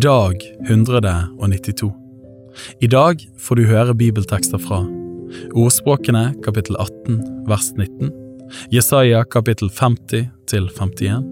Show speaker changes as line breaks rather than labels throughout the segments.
Dag 192 I dag får du høre bibeltekster fra Ordspråkene kapittel 18 vers 19 Jesaja kapittel 50 til 51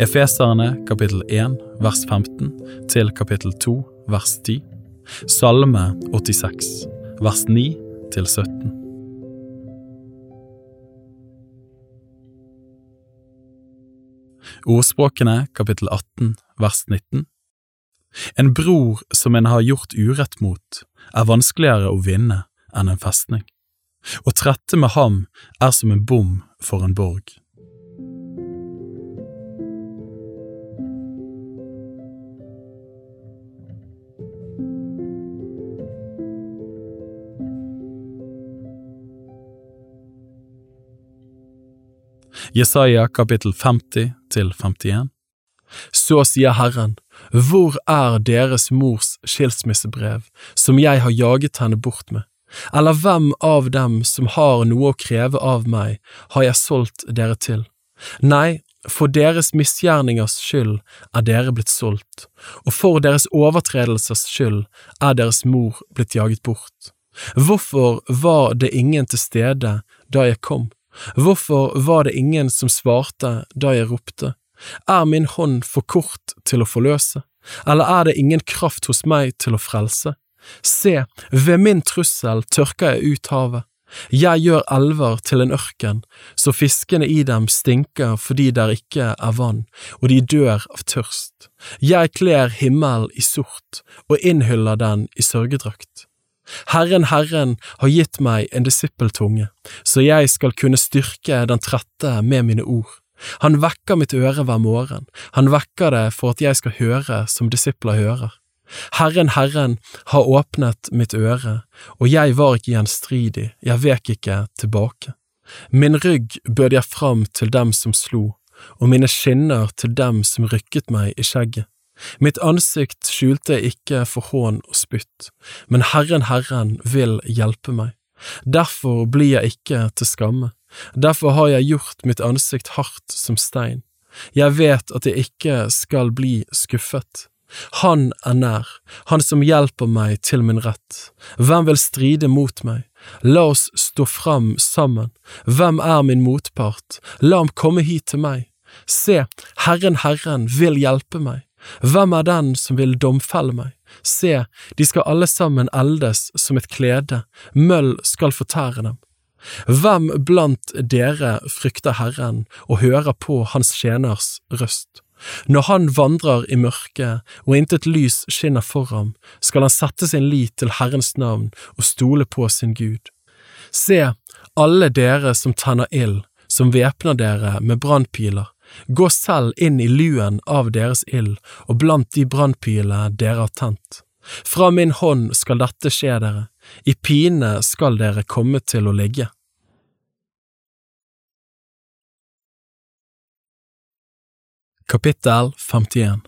Efeserne kapittel 1 vers 15 til kapittel 2 vers 10 Salme 86 vers 9 til 17 Ordspråkene kapittel 18 vers 19 En bror som en har gjort urett mot, er vanskeligere å vinne enn en festning. Å trette med ham er som en bom for en borg. Jesaja kapittel 50 til 51 Så sier Herren, hvor er deres mors skilsmissebrev, som jeg har jaget henne bort med? Eller hvem av dem som har noe å kreve av meg, har jeg solgt dere til? Nei, for deres misgjerningers skyld er dere blitt solgt, og for deres overtredelsers skyld er deres mor blitt jaget bort. Hvorfor var det ingen til stede da jeg kom? Hvorfor var det ingen som svarte da jeg ropte? Er min hånd for kort til å forløse, eller er det ingen kraft hos meg til å frelse? Se, ved min trussel tørker jeg ut havet. Jeg gjør elver til en ørken, så fiskene i dem stinker fordi der ikke er vann, og de dør av tørst. Jeg kler himmelen i sort og innhyller den i sørgedrakt. Herren, Herren har gitt meg en disippeltunge, så jeg skal kunne styrke den trette med mine ord. Han vekker mitt øre hver morgen, han vekker det for at jeg skal høre som disipler hører. Herren, Herren har åpnet mitt øre, og jeg var ikke gjenstridig, jeg vek ikke tilbake. Min rygg bød jeg fram til dem som slo, og mine skinner til dem som rykket meg i skjegget. Mitt ansikt skjulte jeg ikke for hån og spytt, men Herren, Herren vil hjelpe meg. Derfor blir jeg ikke til skamme, derfor har jeg gjort mitt ansikt hardt som stein. Jeg vet at jeg ikke skal bli skuffet. Han er nær, han som hjelper meg til min rett. Hvem vil stride mot meg? La oss stå fram sammen. Hvem er min motpart? La ham komme hit til meg. Se, Herren, Herren vil hjelpe meg. Hvem er den som vil domfelle meg? Se, de skal alle sammen eldes som et klede, møll skal fortære dem. Hvem blant dere frykter Herren og hører på Hans tjeners røst? Når han vandrer i mørket og intet lys skinner for ham, skal han sette sin lit til Herrens navn og stole på sin Gud. Se, alle dere som tenner ild, som væpner dere med brannpiler, gå selv inn i luen av deres ild og blant de brannpilene dere har tent. Fra min hånd skal dette skje dere, i pine skal dere komme til å ligge. Kapittel 51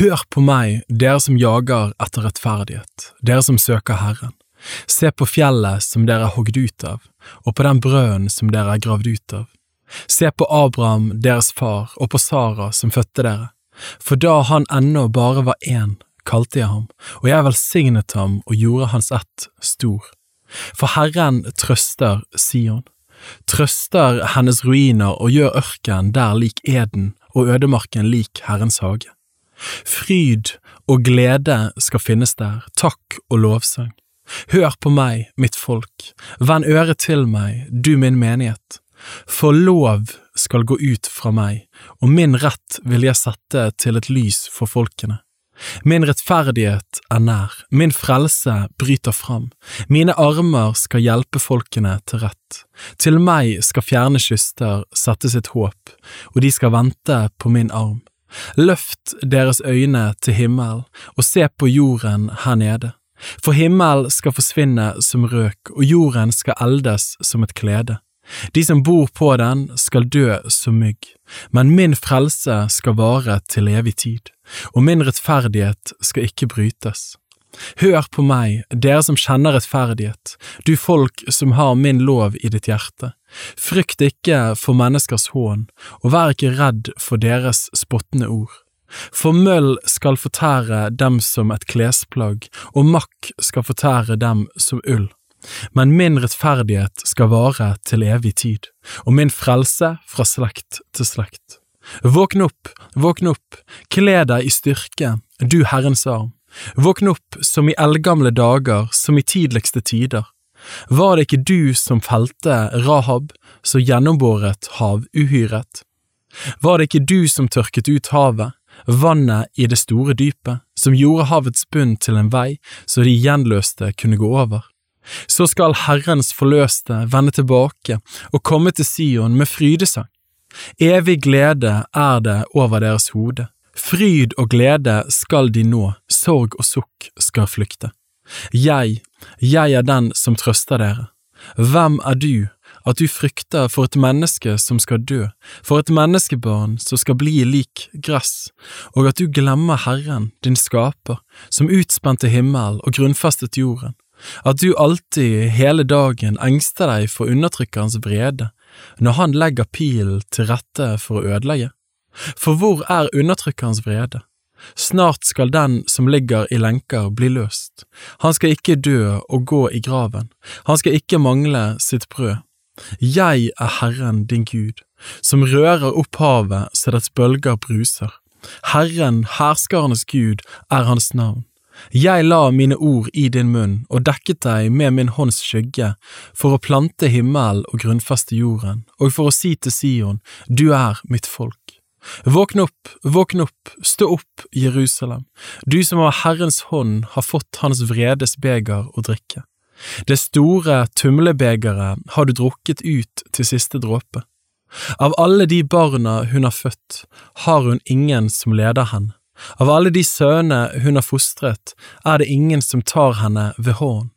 Hør på meg, dere som jager etter rettferdighet, dere som søker Herren. Se på fjellet som dere er hogd ut av, og på den brønnen som dere er gravd ut av. Se på Abraham, deres far, og på Sara som fødte dere. For da han ennå bare var én, kalte jeg ham, og jeg velsignet ham og gjorde hans ett stor. For Herren trøster Sion, trøster hennes ruiner og gjør ørken der lik eden og ødemarken lik Herrens hage. Fryd og glede skal finnes der, takk og lovsang. Hør på meg, mitt folk, vend øret til meg, du min menighet. For lov skal gå ut fra meg, og min rett vil jeg sette til et lys for folkene. Min rettferdighet er nær, min frelse bryter fram, mine armer skal hjelpe folkene til rett. Til meg skal fjerne kyster sette sitt håp, og de skal vente på min arm. Løft deres øyne til himmel, og se på jorden her nede. For himmel skal forsvinne som røk, og jorden skal eldes som et klede. De som bor på den skal dø som mygg, men min frelse skal vare til evig tid, og min rettferdighet skal ikke brytes. Hør på meg, dere som kjenner rettferdighet, du folk som har min lov i ditt hjerte. Frykt ikke for menneskers hån, og vær ikke redd for deres spottende ord. For møll skal fortære dem som et klesplagg, og makk skal fortære dem som ull. Men min rettferdighet skal vare til evig tid, og min frelse fra slekt til slekt. Våkn opp, våkn opp, kle deg i styrke, du Herrens arm. Våkn opp som i eldgamle dager, som i tidligste tider. Var det ikke du som felte Rahab, så gjennombåret havuhyret? Var det ikke du som tørket ut havet, vannet i det store dypet, som gjorde havets bunn til en vei så de gjenløste kunne gå over? Så skal Herrens forløste vende tilbake og komme til Sion med frydesang. Evig glede er det over deres hode. Fryd og glede skal de nå, sorg og sukk skal flykte. Jeg, jeg er den som trøster dere. Hvem er du, at du frykter for et menneske som skal dø, for et menneskebarn som skal bli lik gress, og at du glemmer Herren, din skaper, som utspente himmel og grunnfestet jorden, at du alltid hele dagen engster deg for undertrykkerens vrede, når han legger pilen til rette for å ødelegge? For hvor er undertrykkerens vrede? Snart skal den som ligger i lenker bli løst. Han skal ikke dø og gå i graven, han skal ikke mangle sitt brød. Jeg er Herren din Gud, som rører opp havet så dets bølger bruser. Herren, herskarenes Gud, er hans navn. Jeg la mine ord i din munn og dekket deg med min hånds skygge for å plante himmelen og grunnfeste jorden, og for å si til Sion, du er mitt folk. Våkn opp, våkn opp, stå opp, Jerusalem, du som av Herrens hånd har fått Hans vredes beger å drikke. Det store tumlebegeret har du drukket ut til siste dråpe. Av alle de barna hun har født, har hun ingen som leder henne. Av alle de sønner hun har fostret, er det ingen som tar henne ved hånd.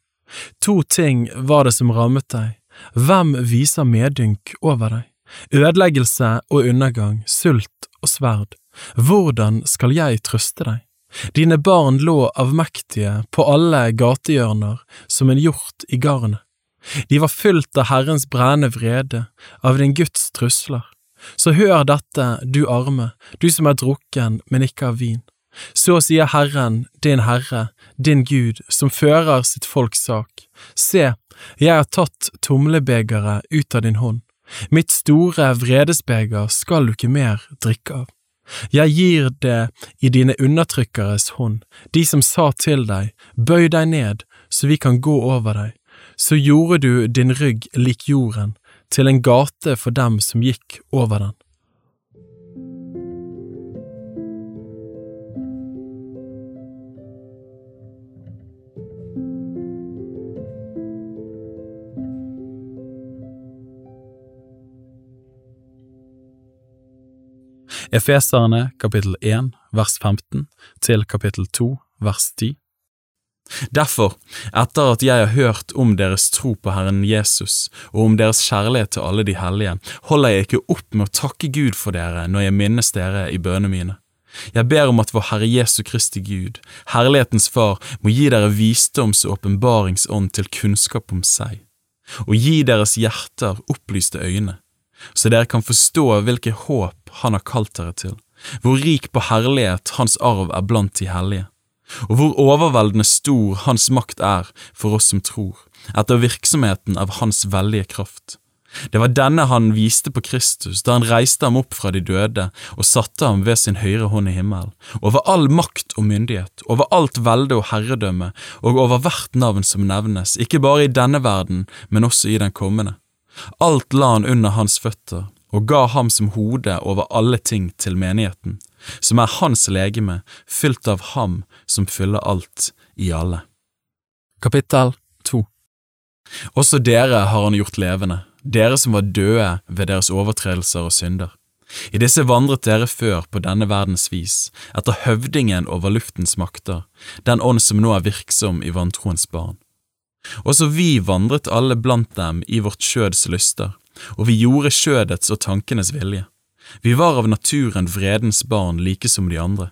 To ting var det som rammet deg, hvem viser medynk over deg? Ødeleggelse og undergang, sult og sverd. Hvordan skal jeg trøste deg? Dine barn lå avmektige på alle gatehjørner som en hjort i garnet. De var fylt av Herrens brennende vrede, av din Guds trusler. Så hør dette, du arme, du som er drukken, men ikke av vin. Så sier Herren, din Herre, din Gud, som fører sitt folks sak. Se, jeg har tatt tumlebegeret ut av din hånd Mitt store vredesbeger skal du ikke mer drikke av. Jeg gir det i dine undertrykkeres hånd, de som sa til deg, bøy deg ned, så vi kan gå over deg. Så gjorde du din rygg lik jorden, til en gate for dem som gikk over den. Efeserne kapittel 1 vers 15 til kapittel 2 vers 10. Derfor, etter at jeg har hørt om deres tro på Herren Jesus og om deres kjærlighet til alle de hellige, holder jeg ikke opp med å takke Gud for dere når jeg minnes dere i bønene mine. Jeg ber om at vår Herre Jesu Kristi Gud, Herlighetens Far, må gi dere visdoms- og åpenbaringsånd til kunnskap om seg, og gi deres hjerter opplyste øyne, så dere kan forstå hvilke håp han har kalt dere til, hvor rik på herlighet hans arv er blant de hellige, og hvor overveldende stor hans makt er for oss som tror, etter virksomheten av hans veldige kraft. Det var denne han viste på Kristus da han reiste ham opp fra de døde og satte ham ved sin høyre hånd i himmelen, over all makt og myndighet, over alt velde og herredømme og over hvert navn som nevnes, ikke bare i denne verden, men også i den kommende. Alt la han under hans føtter og ga ham som hode over alle ting til menigheten, som er hans legeme, fylt av ham som fyller alt i alle. Kapittel 2 Også dere har han gjort levende, dere som var døde ved deres overtredelser og synder. I disse vandret dere før på denne verdens vis, etter høvdingen over luftens makter, den ånd som nå er virksom i vantroens barn. Også vi vandret alle blant dem i vårt skjøds lyster, og vi gjorde skjødets og tankenes vilje. Vi var av naturen vredens barn like som de andre.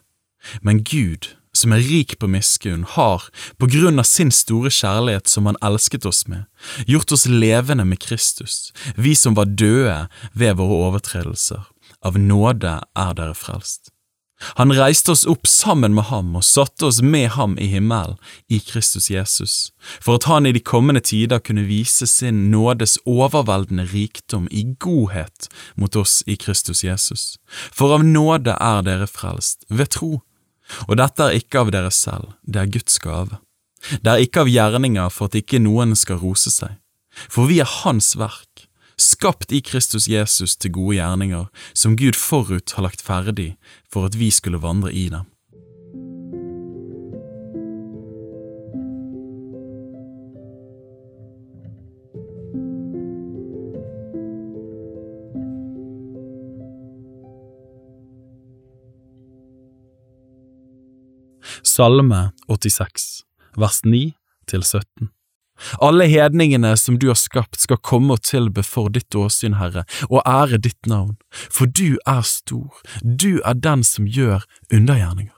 Men Gud, som er rik på miskunn, har, på grunn av sin store kjærlighet som han elsket oss med, gjort oss levende med Kristus, vi som var døde ved våre overtredelser. Av nåde er dere frelst. Han reiste oss opp sammen med ham og satte oss med ham i himmelen, i Kristus Jesus, for at han i de kommende tider kunne vise sin nådes overveldende rikdom i godhet mot oss i Kristus Jesus. For av nåde er dere frelst, ved tro, og dette er ikke av dere selv, det er Guds gave. Det er ikke av gjerninger for at ikke noen skal rose seg, for vi er Hans verk skapt i Kristus Jesus til gode gjerninger, som Gud forut har lagt ferdig for at vi skulle vandre i dem. Salme 86, vers 9 til 17 alle hedningene som du har skapt skal komme og tilbe for ditt åsyn, Herre, og ære ditt navn, for du er stor, du er den som gjør undergjerninger.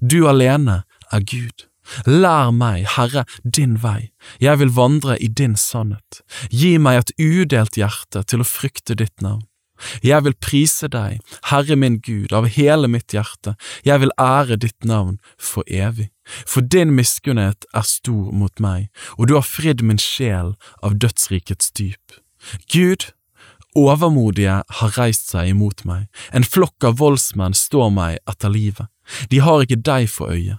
Du alene er Gud. Lær meg, Herre, din vei, jeg vil vandre i din sannhet. Gi meg et udelt hjerte til å frykte ditt navn. Jeg vil prise deg, Herre min Gud, av hele mitt hjerte, jeg vil ære ditt navn for evig. For din miskunnhet er stor mot meg, og du har fridd min sjel av dødsrikets dyp. Gud, overmodige har reist seg imot meg, en flokk av voldsmenn står meg etter livet, de har ikke deg for øye.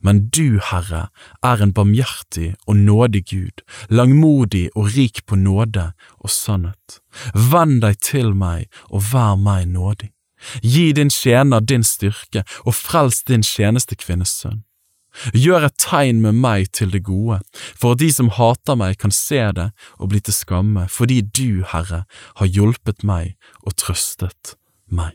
Men du, Herre, er en barmhjertig og nådig Gud, langmodig og rik på nåde og sannhet. Vend deg til meg og vær meg nådig. Gi din tjener din styrke og frels din tjenestekvinnes sønn. Gjør et tegn med meg til det gode, for at de som hater meg kan se det og bli til skamme, fordi du, Herre, har hjulpet meg og trøstet meg.